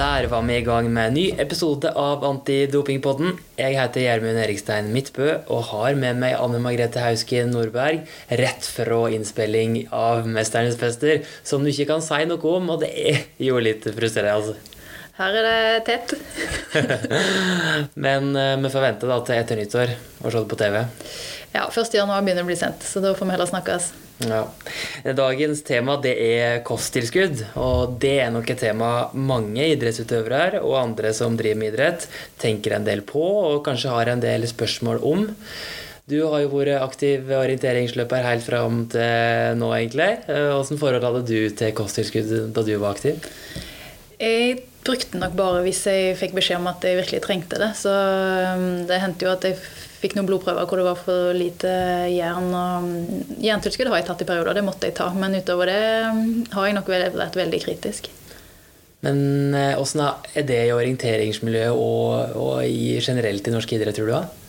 Der var vi i gang med en ny episode av Antidopingpodden. Jeg heter Gjermund Erikstein Midtbø og har med meg Anne Margrethe Hausken Nordberg rett fra innspilling av 'Mesternes fester', som du ikke kan si noe om, og det er jo litt frustrerende. altså. Her er det tett. Men vi får vente da til etter nyttår å se det på TV. Ja, 1. januar begynner å bli sendt, så da får vi heller snakkes. Ja. Dagens tema det er kosttilskudd. Og det er nok et tema mange idrettsutøvere og andre som driver med idrett, tenker en del på og kanskje har en del spørsmål om. Du har jo vært aktiv orienteringsløper helt fram til nå, egentlig. Hvordan forhold hadde du til kosttilskudd da du var aktiv? Jeg brukte nok bare hvis jeg fikk beskjed om at jeg virkelig trengte det. Så um, det hendte jo at jeg fikk noen blodprøver hvor det var for lite jern. og um, Jerntilskudd har jeg tatt i perioder, det måtte jeg ta. Men utover det um, har jeg nok vært veldig kritisk. Men åssen er det i orienteringsmiljøet og, og i generelt i norsk idrett, tror du? da?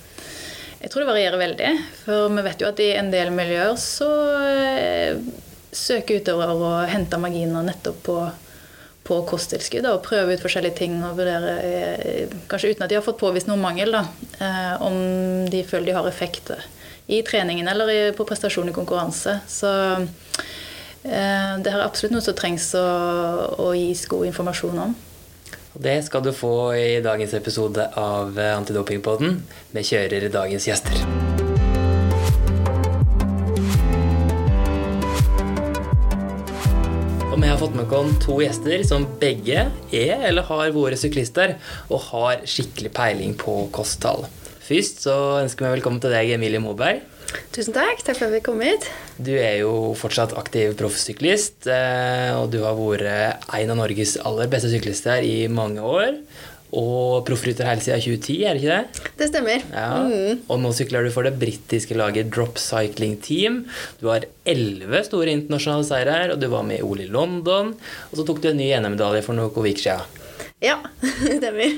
Jeg tror det varierer veldig. For vi vet jo at i en del miljøer så eh, søker utøvere å hente marginer nettopp på på kosttilskudd og prøve ut forskjellige ting og vurdere, eh, kanskje uten at de har fått påvist noen mangel, da, eh, om de føler de har effekt i treningen eller på prestasjon i konkurranse. Så eh, det er absolutt noe som trengs å, å gis god informasjon om. Det skal du få i dagens episode av Antidopingpodden. Vi kjører dagens gjester. Fått med oss to gjester som begge er eller har vært syklister og har skikkelig peiling på kosttall. Først så ønsker vi velkommen til deg, Emilie Moberg. Tusen takk. Takk for at vi kom hit. Du er jo fortsatt aktiv proffsyklist, eh, og du har vært en av Norges aller beste syklister i mange år. Og proffrytter helt siden 2010, er det ikke det? Det stemmer. Ja. Mm. Og nå sykler du for det britiske laget Drop Cycling Team. Du har elleve store internasjonale seirer, og du var med i OL i London. Og så tok du en ny NM-medalje for noen uker siden. Ja, det stemmer.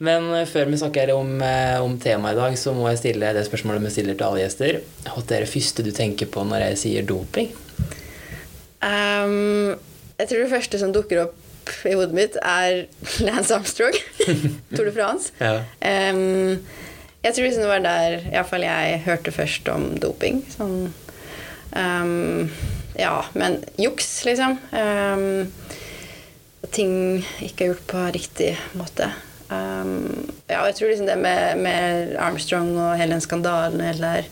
Men eh, før vi snakker om, eh, om temaet i dag, så må jeg stille det spørsmålet vi stiller til alle gjester. Hva er det første du tenker på når jeg sier doping? Um, jeg tror det første som dukker opp i hodet mitt, er Lance Armstrong. Tour de France. Ja. Um, jeg tror liksom det var der iallfall jeg hørte først om doping. Sånn um, Ja, men juks, liksom. Um, ting ikke er gjort på riktig måte. ja, jeg tror liksom det med, med Armstrong og hele den skandalen hele der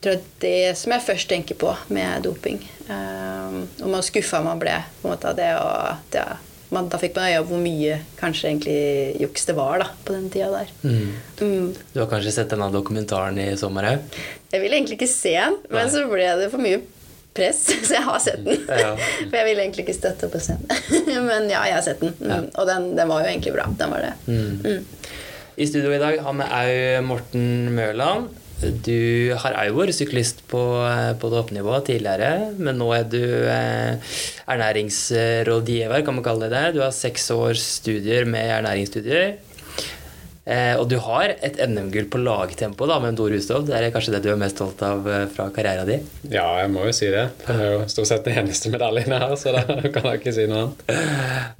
jeg tror det er det som jeg først tenker på med doping. Um, og hvor skuffa man ble på en måte av det. Og det, man, da fikk man øye opp hvor mye kanskje egentlig juks det var da, på den tida der. Mm. Mm. Du har kanskje sett denne dokumentaren i sommer òg? Jeg ville egentlig ikke se den, Nei. men så ble det for mye press, så jeg har sett den. Ja. For jeg ville egentlig ikke støtte på scenen. men ja, jeg har sett den. Mm. Ja. Og den, den, var jo egentlig bra. Den var det. Mm. Mm. I studio i dag har vi òg Morten Mørland. Du har òg vært syklist på, eh, på toppnivå tidligere, men nå er du eh, ernæringsrådgiver, kan man kalle det. Du har seks års studier med ernæringsstudier. Eh, og du har et NM-gull på lagtempo da, med Dor Hustov. Det er kanskje det du er mest stolt av eh, fra karrieren din? Ja, jeg må jo si det. Det er jo stort sett den eneste medaljen jeg har, så da kan jeg ikke si noe annet.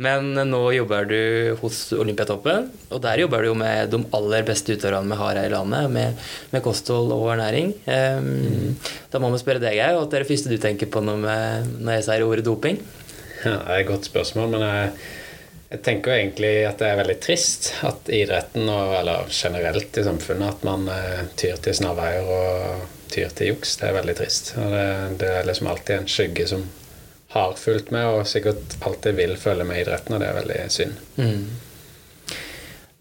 Men nå jobber du hos Olympiatoppen, og der jobber du jo med de aller beste utøverne vi har her i landet, med, med kosthold og ernæring. Eh, mm. Da må vi spørre deg òg, hva er det første du tenker på når, når jeg sier ordet doping? Ja, det er et godt spørsmål, men jeg jeg tenker egentlig at det er veldig trist at idretten, og, eller generelt i samfunnet, at man uh, tyr til snarveier og tyr til juks. Det er veldig trist. Det, det, er liksom alltid en skygge som har fulgt med, og sikkert alltid vil følge med idretten, og det er veldig synd. Mm.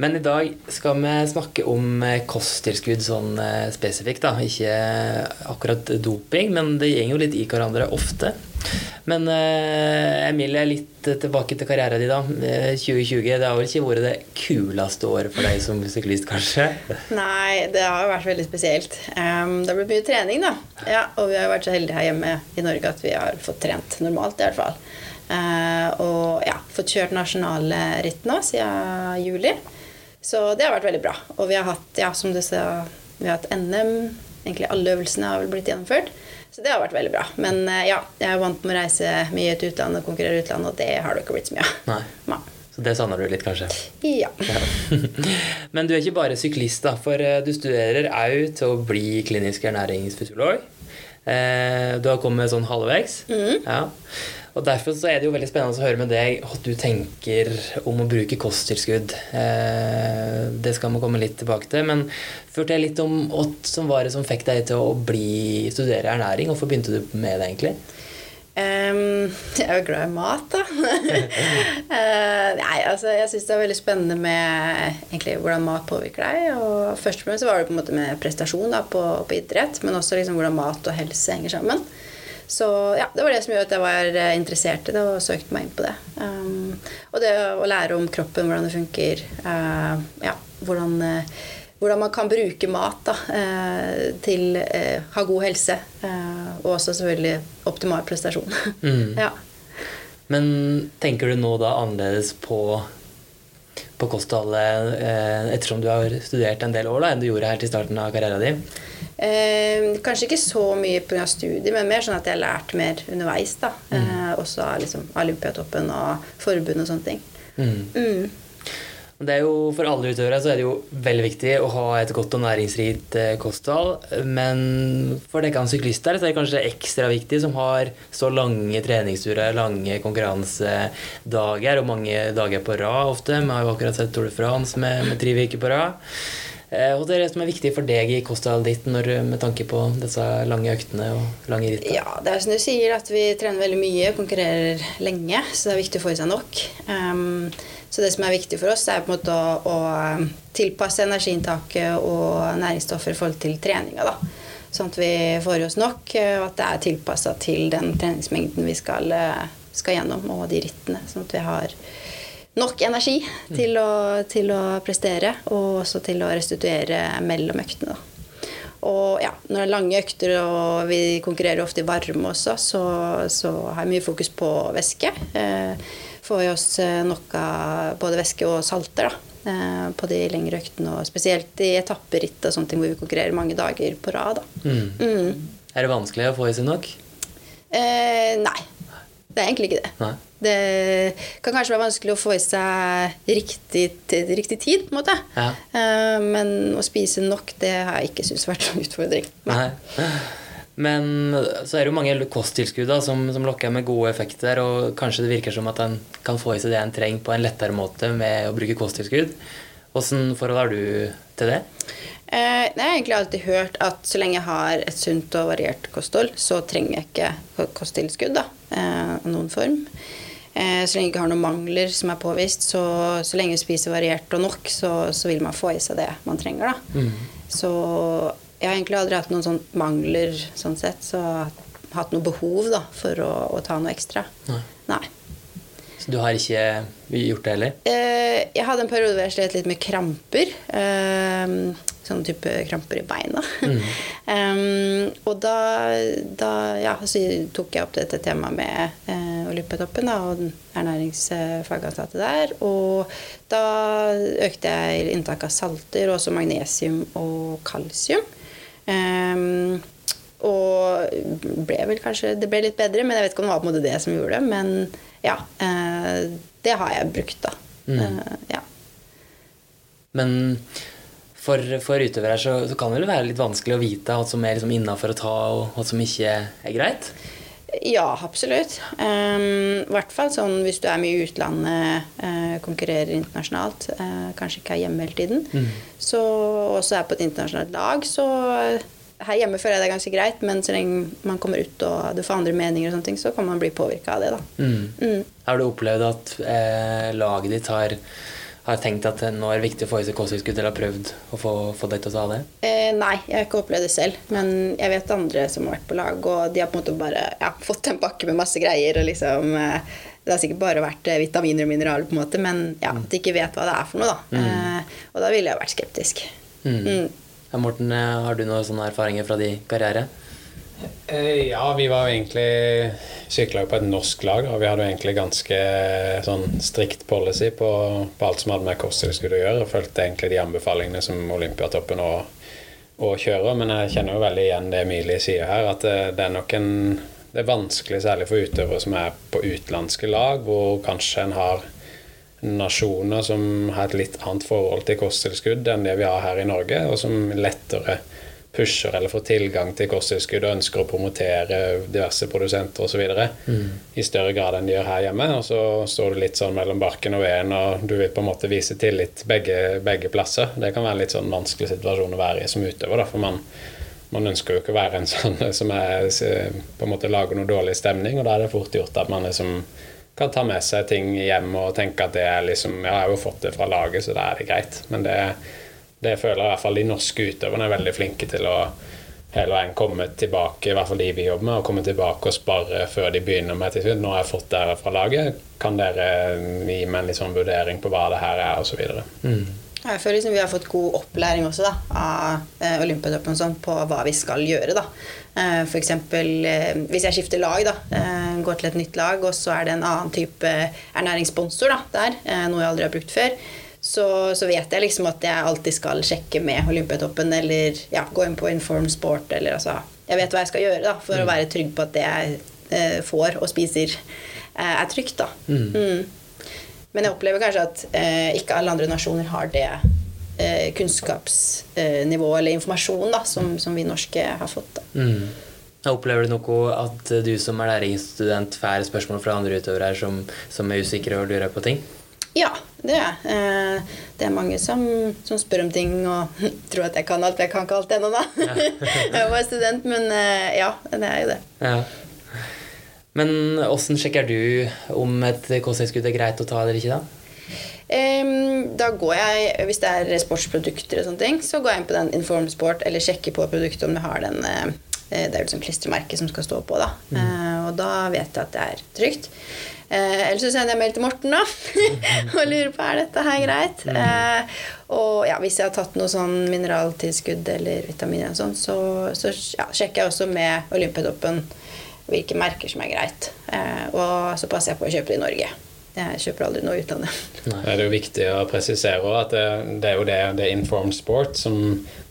Men i dag skal vi snakke om eh, kosttilskudd sånn eh, spesifikt. da. Ikke akkurat doping, men det går jo litt i hverandre ofte. Men Emilie, litt tilbake til karrieren din. da. 2020 det har vel ikke vært det kuleste året for deg som syklist, kanskje? Nei, det har jo vært veldig spesielt. Det har blitt mye trening, da. Ja, og vi har vært så heldige her hjemme i Norge at vi har fått trent normalt, i hvert fall. Og ja, fått kjørt nasjonale nå siden juli. Så det har vært veldig bra. Og vi har hatt, ja, som du sa, vi har hatt NM. Egentlig alle øvelsene har vel blitt gjennomført. Så det har vært veldig bra. Men eh, ja, jeg er vant med å reise mye til utlandet og konkurrere i utlandet, og det har det ikke blitt så mye av. Så Så det savner du litt, kanskje? Ja. ja. Men du er ikke bare syklist, da. For eh, du studerer òg til å bli klinisk ernæringsfysiolog. Eh, du har kommet sånn halvveis. Mm. Ja. Og Derfor så er det jo veldig spennende å høre med deg hva du tenker om å bruke kosttilskudd. Eh, det skal vi komme litt tilbake til. Men fortell litt om hva som var det som fikk deg til å bli, studere ernæring. Hvorfor begynte du med det, egentlig? Um, jeg er jo glad i mat, da. uh, nei, altså, jeg syns det er veldig spennende med egentlig, hvordan mat påvirker deg. Og først og fremst var det på en måte med prestasjon da, på, på, idrett, men også liksom, hvordan mat og helse henger sammen. Så ja, det var det som gjorde at jeg var eh, interessert i det og søkte meg inn på det. Um, og det å lære om kroppen, hvordan det funker, uh, ja, hvordan, uh, hvordan, man kan bruke mat da, uh, til å ha god helse. og også selvfølgelig optimal prestasjon. Mm. ja. Men tenker du nå da annerledes på på kostholdet eh, ettersom du har studert en del år da, enn du gjorde her til starten av karrieren din? Eh, kanskje ikke så mye pga. studiet, men mer sånn at jeg har lært mer underveis. da. Mm. Eh, også av liksom, Olympiatoppen og forbund og sånne ting. Mm. Mm. Det er jo, For alle utøvere så er det jo veldig viktig å ha et godt og næringsrikt eh, kosthold. Men for dere syklister så er det kanskje ekstra viktig, som har så lange treningsturer, lange konkurransedager og mange dager på rad ofte. Vi har jo akkurat sett Tour de France med, med tre uker på rad. Og hva er det som er viktig for deg i kostholdet ditt når, med tanke på disse lange øktene og lange ritt? Ja, det er som du sier, at vi trener veldig mye, konkurrerer lenge, så det er viktig å få i seg nok. Um, så det som er viktig for oss, er på en måte å, å um, tilpasse energiinntaket og næringsstoffer i forhold til treninga. da. Sånn at vi får i oss nok, uh, og at det er tilpassa til den treningsmengden vi skal, uh, skal, gjennom, og de rittene. Sånn at vi har nok energi til å, til å prestere, og også til å restituere mellom øktene. da. Og ja, når det er lange økter og vi konkurrerer ofte i varme også, så, så har jeg mye fokus på væske. Eh, får vi oss eh, nok av både væske og salter da, eh, på de lengre øktene. Og spesielt i etapperitt og sånne ting hvor vi konkurrerer mange dager på rad. Mm. Mm. Er det vanskelig å få i seg nok? Eh, nei. Det er egentlig ikke det. Nei. Det kan kanskje være vanskelig å få i seg riktig, riktig tid, på en måte. Ja. Eh, men å spise nok, det har jeg ikke syntes vært en utfordring. Nei. Nei. Men så er det jo mange kosttilskudd som, som, lokker med gode effekter, og kanskje det virker som at en kan få i seg det en trenger på en lettere måte med å bruke kosttilskudd. Åssen forhold har du til det? Eh, jeg har egentlig alltid hørt at så lenge jeg har et sunt og variert kosthold, så trenger jeg ikke kosttilskudd av eh, noen form. Eh, så lenge jeg ikke har noen mangler som er påvist, så, så lenge jeg spiser variert og nok, så, så, vil man få i seg det man trenger. Da. Mm. Så jeg har egentlig aldri hatt noen sånn mangler sånn sett, så hatt noe behov da, for å, å ta noe ekstra. Nei. Nei. Så du har ikke gjort det heller? Eh, jeg hadde en periode hvor jeg slet litt med kramper. Eh, sånn type kramper i beina. Mm. um, og da, da ja, så tok jeg opp dette temaet med eh, Olympiatoppen og ernæringsfagansatte der. Og da økte jeg inntak av salter, også magnesium og kalsium. Um, og ble vel kanskje Det ble litt bedre, men jeg vet ikke om det var på en måte det som gjorde det. Men ja, uh, det har jeg brukt, da. Mm. Uh, ja. Men for, for utøvere så, så, kan det vel være litt vanskelig å vite hva som er liksom innafor å ta, og hva som ikke er greit? Ja, absolutt. Um, I hvert fall sånn hvis du er mye i utlandet, uh, konkurrerer internasjonalt, uh, kanskje ikke er hjemme hele tiden. Mm. Så også er på et internasjonalt lag, så her hjemme føler jeg det er ganske greit, men så lenge man kommer ut og du får andre meninger, og sånne ting, så kan man bli påvirka av det. da. Mm. Mm. Har du opplevd at eh, laget ditt har har tenkt at nå er det viktig å få i seg kosttilskudd, eller har prøvd å få, få deg til å ta det? Eh, nei, jeg har ikke opplevd det selv. Men jeg vet andre som har vært på lag, og de har på en måte bare ja, fått en pakke med masse greier. og liksom... Eh, det har sikkert bare vært eh, vitaminer og mineraler, på en måte, men ja, at de ikke vet hva det er for noe. da. Mm. Eh, og da ville jeg vært skeptisk. Mm. Mm. Ja, Morten, eh, har du noen erfaringer fra din karriere? Ja, vi var egentlig sykla på et norsk lag, og vi hadde egentlig ganske sånn strikt policy på, på alt som hadde med kosttilskudd å gjøre, og fulgte egentlig de anbefalingene som Olympiatoppen og, og kjører. Men jeg kjenner jo veldig igjen det Emilie sier her, at det, det, er nok en Det er vanskelig, særlig for utøvere som er på utenlandske lag, hvor kanskje en har nasjoner som har et litt annet forhold til kosttilskudd enn det vi har her i Norge, og som lettere pusher eller får tilgang til kosttilskudd og ønsker å promotere diverse produsenter osv. Mm. i større grad enn de gjør her hjemme. Og så står du litt sånn mellom barken og veden, og du vil på en måte vise tillit begge, begge plasser. Det kan være en litt sånn vanskelig situasjon å være i som utøver, da, for man, man ønsker jo ikke å være en sånn som er, på en måte lager noe dårlig stemning, og da er det fort gjort at man liksom kan ta med seg ting hjem og tenke at det er liksom jeg har jo fått det fra laget, så da er det greit. Men det er det føler jeg i hvert fall de norske utøverne er veldig flinke til å hele veien komme tilbake, i hvert fall de vi jobber med, og komme tilbake og spare før de begynner med til slutt. Nå har jeg fått dere fra laget, kan dere gi meg en litt sånn vurdering på hva det her er, osv. Mm. Jeg føler liksom vi har fått god opplæring også da, av eh, Olympiatoppen sånn, på hva vi skal gjøre. da. Eh, F.eks. Eh, hvis jeg skifter lag, da, eh, går til et nytt lag, og så er det en annen type ernæringssponsor da, der, eh, noe jeg aldri har brukt før så, så, vet jeg liksom at jeg alltid skal sjekke med Olympiatoppen eller ja, gå inn på Inform Sport. Eller, altså, jeg vet hva jeg skal gjøre da, for mm. å være trygg på at det jeg eh, får og spiser, eh, er trygt. da. Mm. Mm. Men jeg opplever kanskje at eh, ikke alle andre nasjoner har det eh, kunnskapsnivået eller informasjon da, som, som, vi norske har fått. da. Mm. Opplever du noe at du som er læringsstudent får spørsmål fra andre utøvere som, som er usikre og lurer på ting? Ja, det er jeg. Det er mange som, som, spør om ting og tror at jeg kan alt. Jeg kan ikke alt ennå, da. Ja. jeg var student, men eh, ja, det er jo det. Ja. Men åssen sjekker du om et kosttilskudd er greit å ta eller ikke, da? da går jeg, Hvis det er sportsprodukter, og sånne ting, så går jeg inn på den Inform Sport eller sjekker på produktet om det har den eh, Det er jo liksom klistremerket som skal stå på, da. Mm. Og da vet jeg at det er trygt. Eh, ellers så sender jeg mail til Morten da, og lurer på er dette her greit. Eh, og ja, hvis jeg har tatt noe sånn mineraltilskudd eller vitaminer, og sånn, så, så ja, sjekker jeg også med Olympiatoppen hvilke merker som er greit. Eh, og så passer jeg på å kjøpe det i Norge. Jeg kjøper aldri noe i utlandet. Det er jo viktig å presisere at det, det er jo det, det Informed Sport, som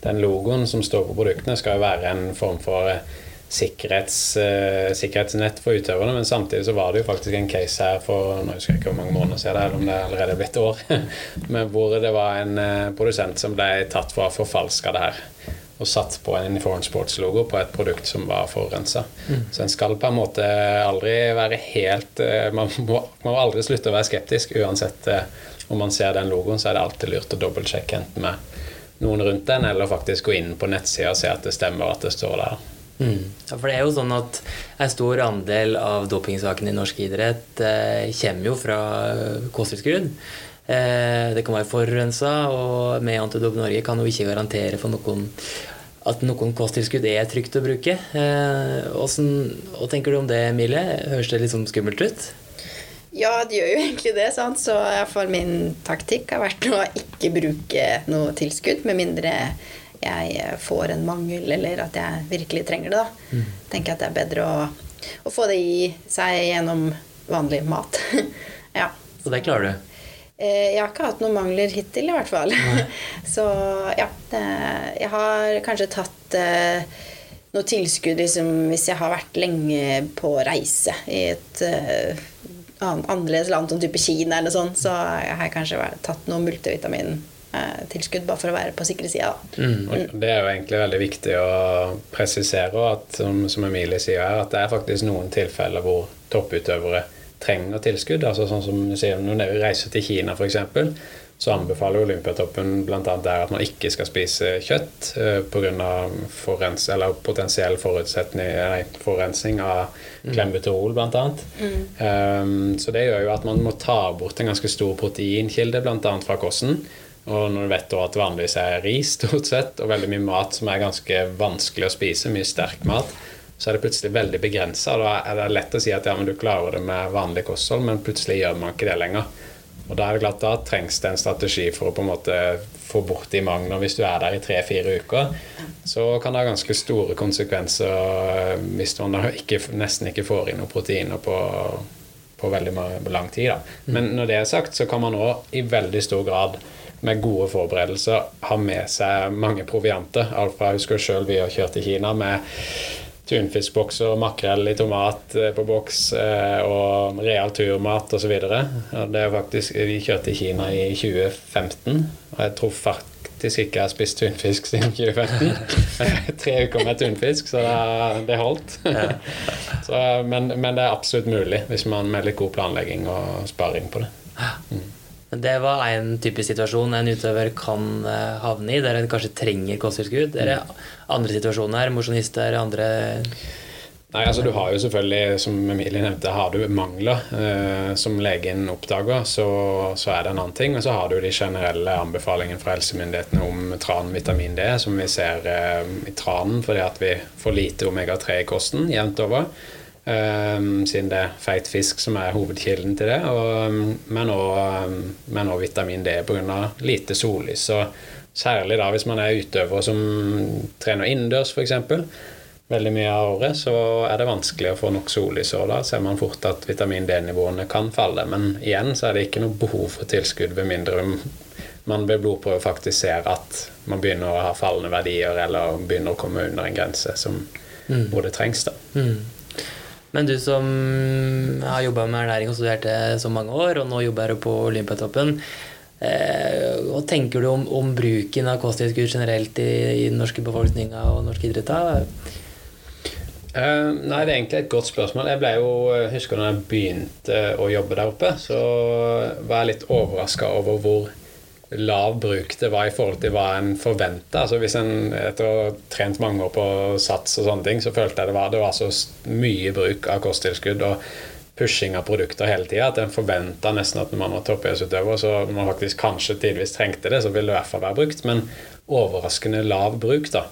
den logoen som står på produktene, skal jo være en form for sikkerhets, uh, sikkerhetsnett for utøverne. Men samtidig så var det jo faktisk en case her for nå husker jeg ikke hvor mange måneder siden, eller om det allerede er blitt år, men hvor det var en uh, produsent som ble tatt for å forfalske det her. Og satt på en Inform Sports-logo på et produkt som var forurensa. Mm. Så en skal på en måte aldri være helt uh, Man må, må, aldri slutte å være skeptisk. Uansett om man ser den logoen, så er det alltid lurt å dobbeltsjekke enten med noen rundt den, eller faktisk gå inn på nettsida og se at det stemmer at det står der. Mm. Ja, for det er jo sånn at En stor andel av dopingsakene i norsk idrett eh, kommer jo fra kosttilskudd. Eh, det kan være forurensa, og med Antidop Norge kan jo ikke garantere for noen at noen kosttilskudd er trygt å bruke. Eh, hvordan, hva tenker du om det, Emilie? Høres det sånn skummelt ut? Ja, det gjør jo egentlig det. Sant? Så iallfall min taktikk har vært å ikke bruke noe tilskudd, med mindre jeg eh, får en mangel, eller at jeg virkelig trenger det. da. Mm. tenker at det er bedre å, å, få det i seg gjennom vanlig mat. ja. Så det klarer du? Eh, jeg har ikke hatt noen mangler hittil, i hvert fall. Så ja. Det, jeg har kanskje tatt eh, noe tilskudd liksom, hvis jeg har vært lenge på reise i et uh, annerledes land, som type Kina eller sånn, så jeg har jeg kanskje tatt noe multivitamin Eh, tilskudd, bare for å være på sikre sida. Mm. Det er jo egentlig veldig viktig å presisere, at, som, som Emilie sier her, at det er faktisk noen tilfeller hvor topputøvere trenger tilskudd. altså sånn som du sier, Når dere reiser til Kina f.eks., så anbefaler Olympiatoppen bl.a. der at man ikke skal spise kjøtt uh, pga. Forurens potensiell nei, forurensning av mm. klembuterol bl.a. Mm. Um, så det gjør jo at man må ta bort en ganske stor proteinkilde bl.a. fra kosten. Og når du vet at det vanligvis er ris stort sett, og veldig mye mat som er ganske vanskelig å spise, mye sterk mat, så er det plutselig veldig begrensa. Da er det lett å si at ja, men du klarer det med vanlig kosthold, men plutselig gjør man ikke det lenger. Og da er det klart da trengs det en strategi for å på en måte få bort de manglene. Hvis du er der i tre-fire uker, så kan det ha ganske store konsekvenser eh, hvis man ikke, nesten ikke får inn noen proteiner på, på veldig lang tid. Da. Men når det er sagt, så kan man òg i veldig stor grad med gode forberedelser har med seg mange provianter. Alt fra jeg husker sjøl vi har kjørt til Kina med tunfiskbokser makrell i tomat eh, på boks eh, og real turmat osv. Det er faktisk, vi kjørte i Kina i 2015, og jeg tror faktisk ikke jeg har spist tunfisk siden 2015. Tre uker med tunfisk, så det, det holdt. så, men, men, det er absolutt mulig hvis man med litt god planlegging og sparing på det. Mm. Det var en typisk situasjon en utøver kan eh, havne i, der en kanskje trenger kosttilskudd. Er det andre situasjoner, mosjonister, andre Nei, altså Du har jo selvfølgelig, som Emilie nevnte, har du mangler eh, som legen oppdager, så, så, er det en annen ting. Og så har du de generelle anbefalingene fra helsemyndighetene om tran vitamin D, som vi ser eh, i tranen fordi at vi får lite omega-3 i kosten jevnt over. Um, siden det er feit fisk som er hovedkilden til det. Og, men òg vitamin D pga. lite sollys. Så særlig da hvis man er utøver som trener innendørs f.eks. veldig mye av året, så er det vanskelig å få nok sollys. Og da ser man fort at vitamin D-nivåene kan falle. Men igjen så er det ikke noe behov for tilskudd ved mindre man ved blodprøve faktisk ser at man begynner å ha fallende verdier eller begynner å komme under en grense som mm. både trengs. da. Mm. Men du som har jobba med ernæring og studerte så mange år, og nå jobber du på Olympiatoppen. Eh, hva tenker du om, om bruken av kosttilskudd generelt i, i, den norske befolkninga og norsk idrett? Uh, nei, Det er egentlig et godt spørsmål. Jeg ble jo, husker når jeg begynte å jobbe der oppe, så var jeg litt overraska over hvor lav bruk det var i forhold til hva en forventa. Altså hvis en etter å ha trent mange år på sats og sånne ting, så følte jeg det var, det var så mye bruk av kosttilskudd og pushing av produkter hele tida at en forventa nesten at når man var toppidrettsutøver, så når man faktisk kanskje tidvis trengte det, så ville det i hvert fall være brukt. Men overraskende lav bruk, da.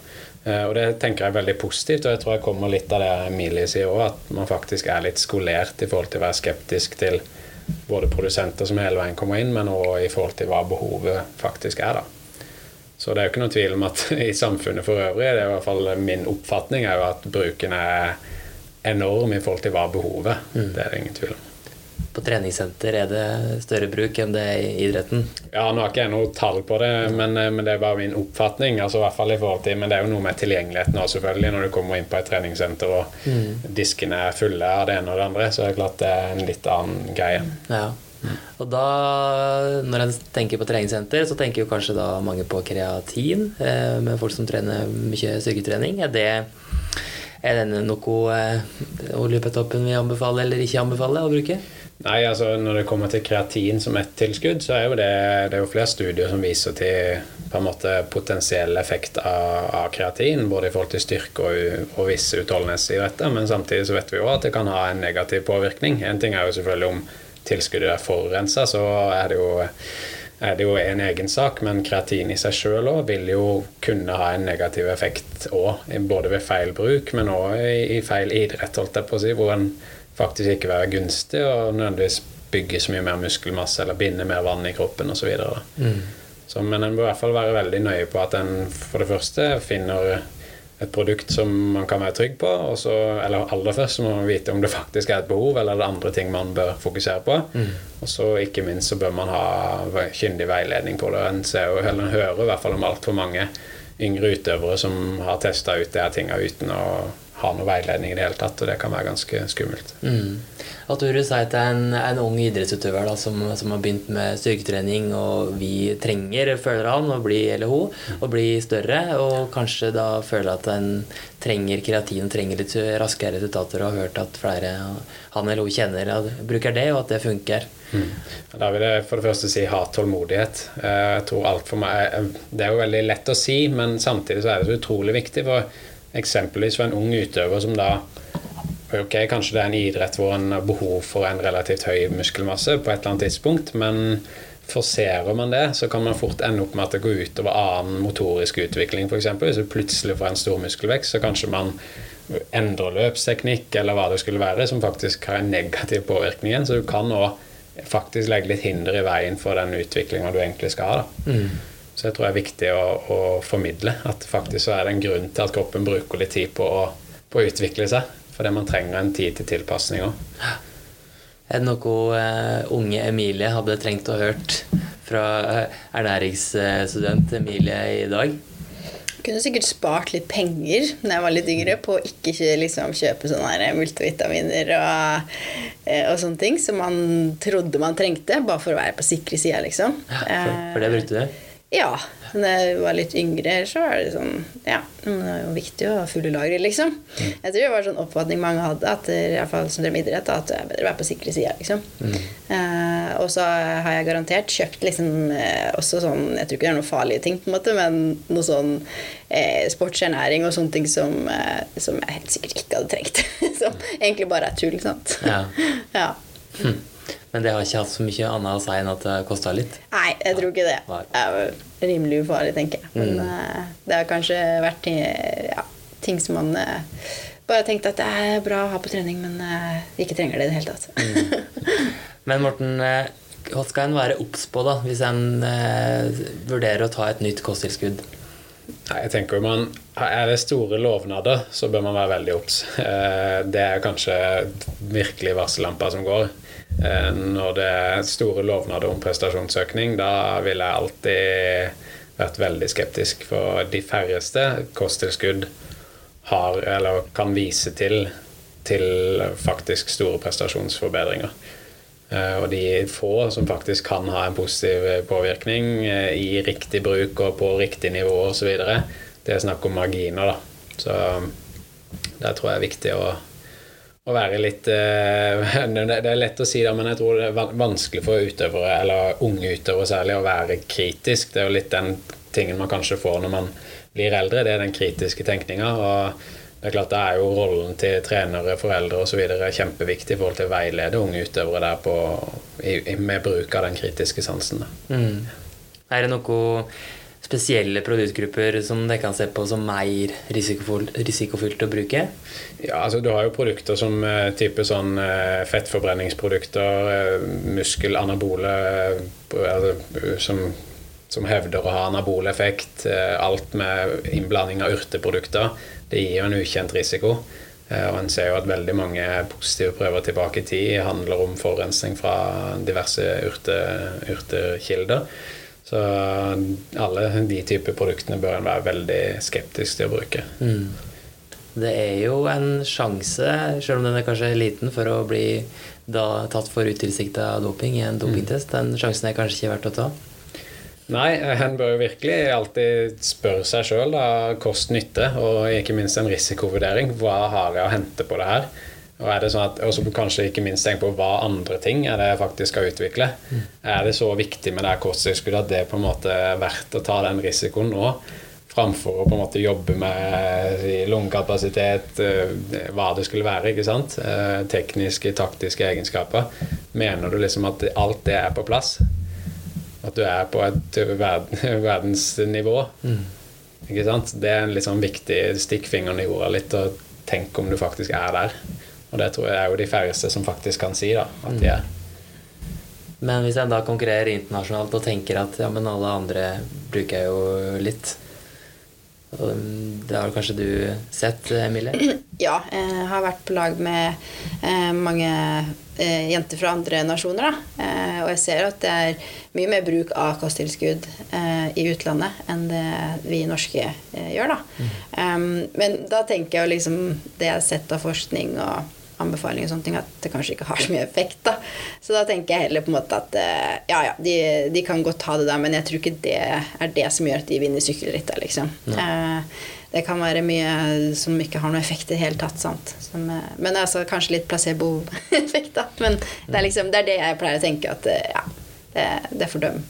Eh, og det tenker jeg er veldig positivt, og jeg tror jeg kommer litt av det Emilie sier òg, at man faktisk er litt skolert i forhold til å være skeptisk til både produsenter som hele veien kommer inn, men òg i forhold til hva behovet faktisk er. da. Så det er jo ikke noen tvil om at i samfunnet for øvrig, det er i hvert fall min oppfatning, er jo at bruken er enorm i forhold til hva behovet mm. Det er det ingen tvil om på treningssenter er det større bruk enn det er i idretten? Ja, nå har ikke jeg noe tall på det, men, eh, men, det er bare min oppfatning. altså i hvert fall i forhold til, Men det er jo noe med tilgjengeligheten også, selvfølgelig. Når du kommer inn på et treningssenter og mm. diskene er fulle av det ene og det andre, så er det klart det er en litt annen greie. Ja. Og da, når en tenker på treningssenter, så tenker jo kanskje da mange på kreatin eh, med folk som trener mye styrketrening. Er det, er det noe eh, Oljepetoppen vil anbefale eller ikke anbefale å bruke? Nei, altså Når det kommer til kreatin som ett tilskudd, så er jo det, det er jo flere studier som viser til på en måte potensiell effekt av, av kreatin, både i forhold til styrke og, og visse utholdenhetsidretter. Men samtidig så vet vi jo at det kan ha en negativ påvirkning. En ting er jo selvfølgelig om tilskuddet er forurensa, så er det jo er det jo en egen sak, men kreatin i seg sjøl vil jo kunne ha en negativ effekt òg, både ved feil bruk, men òg i, feil idrett, holdt jeg på å si, hvor en faktisk ikke være gunstig og nødvendigvis bygge så mye mer muskelmasse eller binde mer vann i kroppen osv. Mm. Så, men en bør i hvert fall være veldig nøye på at en for det første finner et produkt som man kan være trygg på. Så, eller aller først så må man vite om det faktisk er et behov, eller er det andre ting man bør fokusere på. Mm. Og så ikke minst så bør man ha kyndig veiledning på det. En ser jo, eller en hører i hvert fall om altfor mange yngre utøvere som har testa ut de her tinga uten å ha noe veiledning i det hele tatt, og det kan være ganske skummelt. Mm. Hva tror du sier til en, en ung idrettsutøver da, som, som, har begynt med styrketrening, og vi trenger, føler han, å bli, eller hun, å bli større, og kanskje da føler at en trenger kreatin, trenger litt raskere resultater, og har hørt at flere han eller hun kjenner bruker det, og at det funker? Mm. Da vil jeg for det første si ha tålmodighet. Eh, jeg tror alt for meg Det er jo veldig lett å si, men samtidig så er det så utrolig viktig. for eksempelvis for en ung utøver som da Ok, kanskje det er en idrett hvor en har behov for en relativt høy muskelmasse på et eller annet tidspunkt, men forserer man det, så kan man fort ende opp med at det går utover annen motorisk utvikling, f.eks. Hvis du plutselig får en stor muskelvekst, så kanskje man endrer løpsteknikk eller hva det skulle være, som faktisk har en negativ påvirkning igjen. Så du kan òg faktisk legge litt hinder i veien for den utviklinga du egentlig skal ha. da. Mm. Så jeg tror det er viktig å, å, formidle at faktisk så er det en grunn til at kroppen bruker litt tid på å, på å utvikle seg. Fordi man trenger en tid til tilpasning òg. Er det noe uh, unge Emilie hadde trengt å hørt fra uh, ernæringsstudent Emilie i dag? kunne sikkert spart litt penger da jeg var litt yngre, på å ikke liksom, kjøpe sånne multivitaminer og, eh, og, sånne ting som man trodde man trengte, bare for å være på sikre sida, liksom. Ja, for, for det brukte du? Ja. Da jeg var litt yngre, så var det sånn Ja, det er jo viktig å ha fulle lagre, liksom. Mm. Jeg tror det var sånn oppfatning mange hadde, at iallfall i hvert fall som drev med idrett, at det er bedre å være på sikre sida, liksom. Mm. Eh, og så har jeg garantert kjøpt liksom eh, også sånn Jeg tror ikke det er noen farlige ting, på en måte, men noe sånn eh, sportsernæring og sånne ting som, eh, som jeg helt sikkert ikke hadde trengt. som egentlig bare er tull, sant. Ja. ja. Hm. Men det har ikke hatt så mye annet å si enn at det kosta litt? Nei, jeg tror ikke det. Det er rimelig ufarlig, tenker jeg. Men mm. uh, det har kanskje vært ting, ja, ting som man uh, bare tenkte at det er bra å ha på trening, men uh, ikke trenger det i det hele tatt. mm. Men Morten, hva skal en være obs på da, hvis en vurderer å ta et nytt kosttilskudd? Nei, jeg tenker man, Er det store lovnader, så bør man være veldig obs. Det er kanskje virkelig varsellampa som går. Eh, når det er store lovnader om prestasjonsøkning, da vil jeg alltid vært veldig skeptisk. For de færreste kosttilskudd har, eller kan vise til, til faktisk store prestasjonsforbedringer. Eh, og de få som faktisk kan ha en positiv påvirkning eh, i riktig bruk og på riktig nivå osv., det er snakk om marginer. da. Så der tror jeg er viktig å å være litt uh, Det er lett å si, det, men jeg tror det er vanskelig for utøvere, eller unge utøvere særlig, å være kritisk. Det er jo litt den tingen man kanskje får når man blir eldre, det er den kritiske tenkninga. Det er klart det er jo rollen til trenere, foreldre osv. kjempeviktig i forhold til å veilede unge utøvere der på, med bruk av den kritiske sansen. Mm. Er det noe spesielle produktgrupper som dere kan se på som mer risikofylt, å bruke? Ja, altså Du har jo produkter som uh, type sånn uh, fettforbrenningsprodukter, uh, muskelanabole som, som, hevder å ha anaboleffekt. alt med innblanding av urteprodukter. Det gir jo en ukjent risiko. Og en ser jo at veldig mange positive prøver tilbake i tid handler om forurensning fra diverse urte, urtekilder. Så alle de typer produktene bør en være veldig skeptisk til å bruke. Mm. Det er jo en sjanse, selv om den er kanskje liten, for å bli da tatt for utilsikta doping i en dopingtest. Den sjansen er kanskje ikke verdt å ta? Nei, en bør jo virkelig alltid spørre seg sjøl kost-nytte, og ikke minst en risikovurdering. Hva har jeg å hente på det her? Og er det sånn at, også kanskje ikke minst tenke på hva andre ting er det jeg faktisk skal utvikle. Mm. Er det så viktig med det her kosttilskuddet at det på en måte er verdt å ta den risikoen nå? Framfor å på en måte jobbe med lungekapasitet, eh, hva det skulle være. ikke sant? Eh, tekniske, taktiske egenskaper. Mener du liksom at alt det er på plass? At du er på et verdensnivå? Mm. Ikke sant? Det er en litt sånn viktig stikkfingeren i jorda litt, og tenke om du faktisk er der. Og det tror jeg er jo de færreste som faktisk kan si da, at de er. Men hvis jeg da konkurrerer internasjonalt og tenker at ja, men alle andre bruker jeg jo litt Det har kanskje du sett, Emilie? Ja, jeg har vært på lag med eh, mange eh, jenter fra andre nasjoner. Da. Eh, og jeg ser at det er mye mer bruk av kosttilskudd i utlandet enn det vi norske gjør. Da. Mm. Men da tenker jeg jo liksom det jeg har sett av forskning og anbefalinger og sånne ting, at det kanskje ikke har så mye effekt. da. Så da tenker jeg heller på en måte at eh, ja, ja, de, de kan godt ha det der, men jeg tror ikke det er det som gjør at de vinner sykkelrittet, liksom. Ja. det kan være mye som ikke har noe effekt i det hele tatt. sant? Som, eh, men altså kanskje litt placeboeffekt, da. Men det er, liksom, det er det jeg pleier å tenke at eh, ja, det, det får dem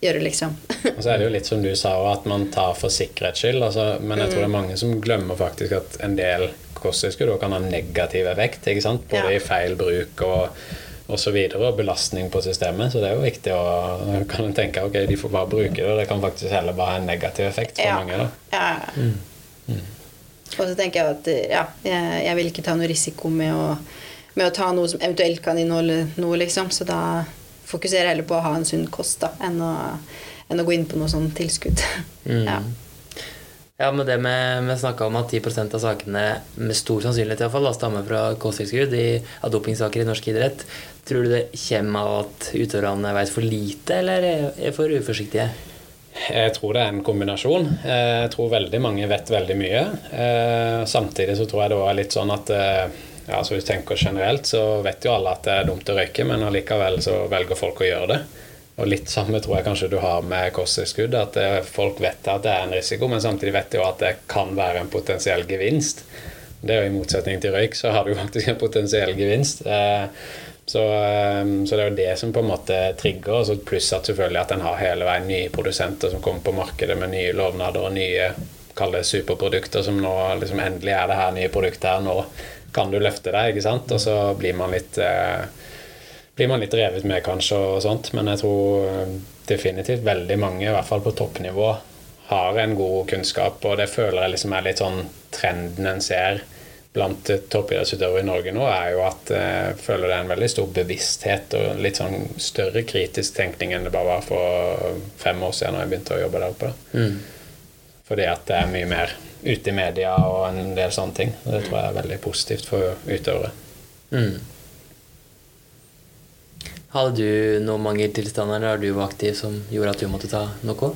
gjøre, liksom. og så er det jo litt som du sa, at man tar for sikkerhets skyld. Altså, men jeg tror det er mange som glemmer faktisk at en del kosttilskudd kan ha negativ effekt. Både ja. i feil bruk og og så videre, og belastning på systemet. Så det er jo viktig å kan tenke ok, de får bare bruke det. Det kan faktisk heller bare ha en negativ effekt for ja. mange. Ja. Mm. Mm. Og så tenker jeg at ja, jeg, jeg, vil ikke ta noe risiko med å, med å, ta noe som eventuelt kan inneholde noe, liksom. Så da fokuserer jeg heller på å ha en sunn kost da, enn å, enn å gå inn på noe sånn tilskudd. Mm. ja. Ja, men det med, vi snakka om at 10% av sakene med stor sannsynlighet i hvert fall, stammer fra kosttilskudd av dopingsaker i norsk idrett. Tror du det kommer av at utøverne vet for lite, eller er for uforsiktige? Jeg tror det er en kombinasjon. Jeg tror veldig mange vet veldig mye. Samtidig så tror jeg det er litt sånn at ja, så hvis du tenker generelt, så vet jo alle at det er dumt å røyke, men allikevel så velger folk å gjøre det. Og litt samme tror jeg kanskje du har med kosttilskudd. At folk vet at det er en risiko, men samtidig vet de jo at det kan være en potensiell gevinst. Det er jo I motsetning til røyk så har du faktisk en potensiell gevinst. Så, så, det er jo det som på en måte trigger, pluss at selvfølgelig at en har hele veien nye produsenter som kommer på markedet med nye lovnader og nye kall det superprodukter som nå liksom endelig er det her nye produktet her. Nå kan du løfte deg, ikke sant? Og så blir man litt eh, blir man litt revet med, kanskje, og sånt. Men jeg tror eh, definitivt veldig mange, i hvert fall på toppnivå, har en god kunnskap. Og det føler jeg liksom er litt sånn trenden en ser blant toppidrettsutøvere i Norge nå, er jo at eh, jeg føler det er en veldig stor bevissthet og litt sånn større kritisk tenkning enn det bare var for fem år siden da jeg begynte å jobbe der oppe. Mm. Fordi at det er mye mer ute i media og en del sånne ting. Og det tror jeg er veldig positivt for utøvere. Mm. Hadde du noen mangeltilstander da du var aktiv som gjorde at du måtte ta noe?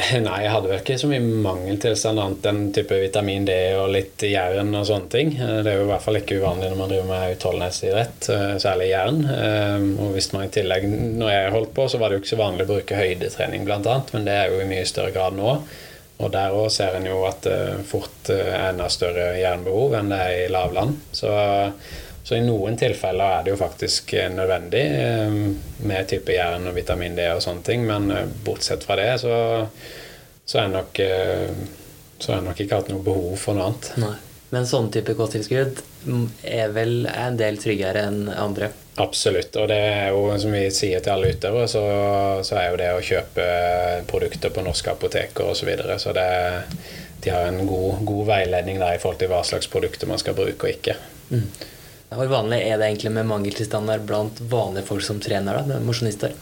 Nei, jeg hadde vel ikke så mye mangeltilstand annet enn type vitamin D og litt jern og sånne ting. Det er jo i hvert fall ikke uvanlig når man driver med utholdenhetsidrett, eh, særlig jern. Eh, og hvis man i tillegg, når jeg holdt på, så var det jo ikke så vanlig å bruke høydetrening bl.a., men det er jo i mye større grad nå. Og der òg ser en jo at det fort er enda større jernbehov enn det er i lavland. Så, så, i noen tilfeller er det jo faktisk nødvendig eh, med type jern og vitamin D og sånne ting, men eh, bortsett fra det så, så er nok eh, så har jeg nok ikke hatt noe behov for noe annet. Nei. Men sånn type kosttilskudd er vel en del tryggere enn andre? Absolutt. Og det er jo, som vi sier til alle utøvere, så, så, er jo det å kjøpe produkter på norske apoteker osv. Så, videre. så det, de har en god, god, veiledning der i forhold til hva slags produkter man skal bruke og ikke. Mm. Hvor vanlig er det egentlig med mangeltilstander blant vanlige folk som trener, da, mosjonister?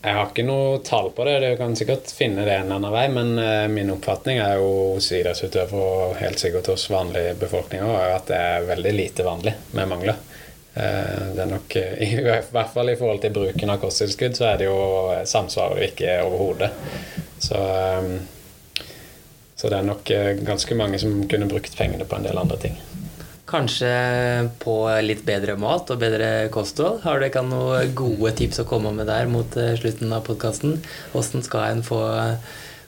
Jeg har ikke noe tall på det. Du kan sikkert finne det en eller annen vei, men uh, min oppfatning er jo hos idrettsutøvere og helt sikkert hos vanlige befolkninger at det er veldig lite vanlig med mangler. Uh, det er nok, I hvert fall i forhold til bruken av kosttilskudd, så er det jo samsvarer ikke overhodet. Så, så det er nok ganske mange som kunne brukt pengene på en del andre ting. Kanskje på litt bedre mat og bedre kosthold. Har dere noen gode tips å komme med der mot eh, slutten av podkasten? Hvordan skal en få,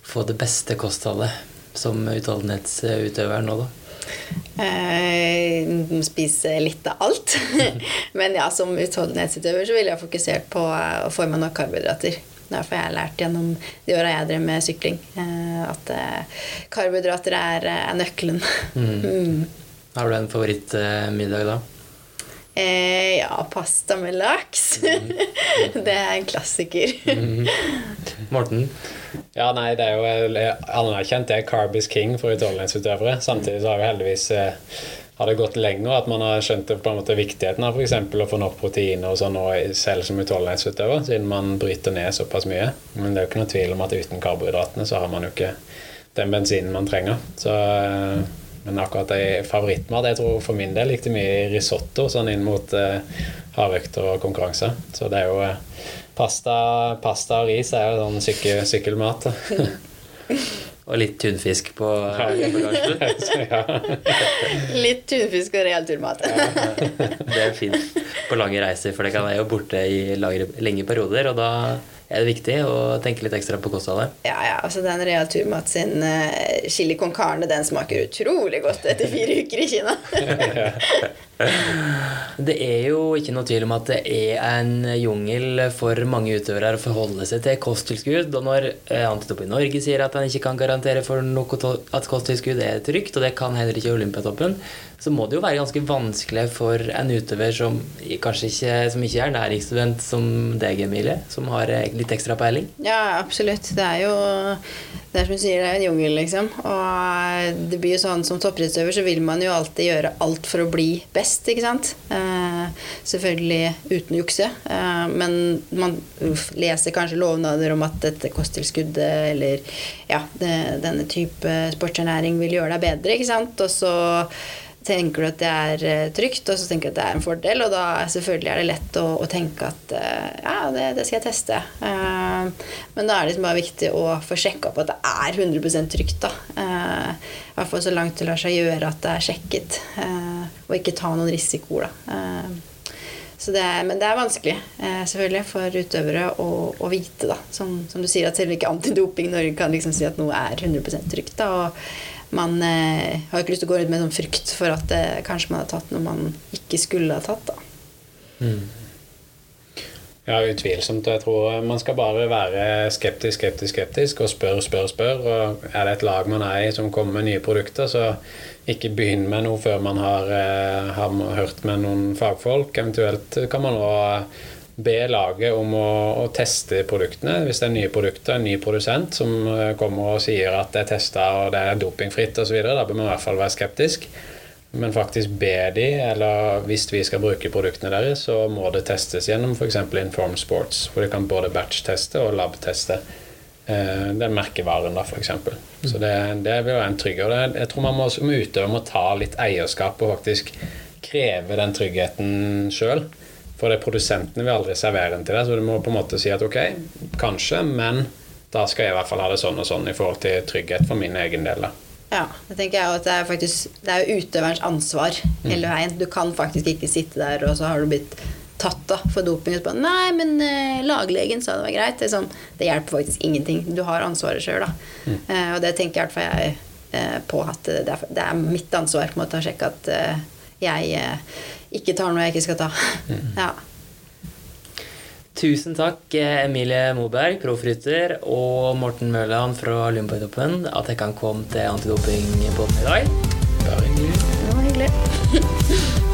få, det beste kostholdet som utholdenhetsutøver nå, da? Eh, spise litt av alt. Men ja, som utholdenhetsutøver så ville jeg fokusert på å få i meg nok karbohydrater. Derfor har jeg lært gjennom de åra jeg drev med sykling, eh, at eh, karbohydrater er, er nøkkelen. Mm. mm. Har du en favorittmiddag da? Eh, ja, pasta med laks. Mm. det er en klassiker. mm. Morten? Ja, nei, det er jo anerkjent. Det er carb is king for utholdenhetsutøvere. Samtidig så har jo heldigvis eh, har det gått lenger at man har skjønt på en måte viktigheten av f.eks. å få nok proteiner og sånn selv som utholdenhetsutøver, siden man bryter ned såpass mye. Men det er jo ikke noe tvil om at uten karbohydratene så har man jo ikke den bensinen man trenger. Så eh, men akkurat de favorittmat Jeg tror for min del likte mye risotto sånn inn mot eh, hardøkter og konkurranse. Så det er jo eh, pasta, pasta, og ris er jo sånn sykkel, sykkelmat. og litt tunfisk på bagasjen. litt tunfisk og real turmat. det er fint på lange reiser, for det kan være jo borte i lenge perioder. Og da er det viktig å tenke litt ekstra på kostholdet. Ja, ja. altså Den Real Turmat sin uh, chili con carne den smaker utrolig godt etter fire uker i Kina. det er jo ikke noe tvil om at det er en jungel for mange utøvere å forholde seg til kosttilskudd. Og når eh, Antidoping Norge sier at han ikke kan garantere for noe at kosttilskudd er trygt, og det kan heller ikke Olympiatoppen, så må det jo være ganske vanskelig for en utøver som kanskje ikke, som ikke er næringsstudent som deg, Emilie, som har litt ekstra peiling? Ja, absolutt. Det er jo det er som du sier, det er en jungel, liksom. Og det blir jo sånn som toppidrettsutøver så vil man jo alltid gjøre alt for å bli best, ikke sant. Eh, selvfølgelig uten å jukse. Eh, men man leser kanskje lovnader om at dette kosttilskuddet eller ja, det, denne type sportsernæring vil gjøre deg bedre, ikke sant. Og så tenker du at det er eh, trygt, og så tenker du at det er en fordel. Og da selvfølgelig er det lett å, å tenke at eh, ja, det, det, skal jeg teste. Uh, men da er det liksom bare viktig å få sjekka opp at det er 100 trygt. da. Uh, I hvert fall så langt det lar seg gjøre at det er sjekket. Uh, og ikke ta noen risiko, da. Det er, men det er vanskelig selvfølgelig for utøvere å, å vite. da. Som, som, du sier, at selv ikke Antidoping Norge kan liksom si at noe er 100 trygt. da, og man eh, har ikke lyst til å gå rundt med sånn frykt for at eh, kanskje man har tatt noe man ikke skulle ha tatt. da. Mm. Ja, utvilsomt. Jeg tror man skal bare være skeptisk, skeptisk, skeptisk og spørre, spørre, spørre. Og er det et lag man er i som kommer med nye produkter, så ikke begynn med noe før man har, eh, har hørt med noen fagfolk. Eventuelt kan man òg be laget om å, å, teste produktene. Hvis det er nye produkter, en ny produsent som eh, kommer og sier at det er testa og det er dopingfritt osv., da bør man i hvert fall være skeptisk. Men faktisk be de, eller hvis vi skal bruke produktene deres, så må det testes gjennom f.eks. Inform Sports, hvor de kan både batch-teste og lab-teste eh, den merkevaren, da, f.eks. Så det, det, vil være en trygghet. Jeg tror man må, som utøver må ta litt eierskap og faktisk kreve den tryggheten sjøl. For det produsentene vil aldri servere den til deg, så du må på en måte si at ok, kanskje, men da skal jeg i hvert fall ha det sånn og sånn i forhold til trygghet for min egen del. Ja, det tenker jeg at det er faktisk Det er jo utøverens ansvar hele mm. veien. Du kan faktisk ikke sitte der, og så har du blitt tatt da for doping. Og så bare, Nei, men eh, laglegen sa det var greit. Det, sånn, det, hjelper faktisk ingenting. Du har ansvaret sjøl, da. Mm. Eh, og det tenker i hvert fall jeg eh, på at det er, det er, mitt ansvar på en måte å sjekke at jeg ikke tar noe jeg ikke skal ta. Mm. Ja. Tusen takk, Emilie Moberg, proffrytter, og Morten Mørland fra Lundborgtoppen, at jeg kan komme til antidopingbåten i dag. Bare hyggelig. Det var hyggelig.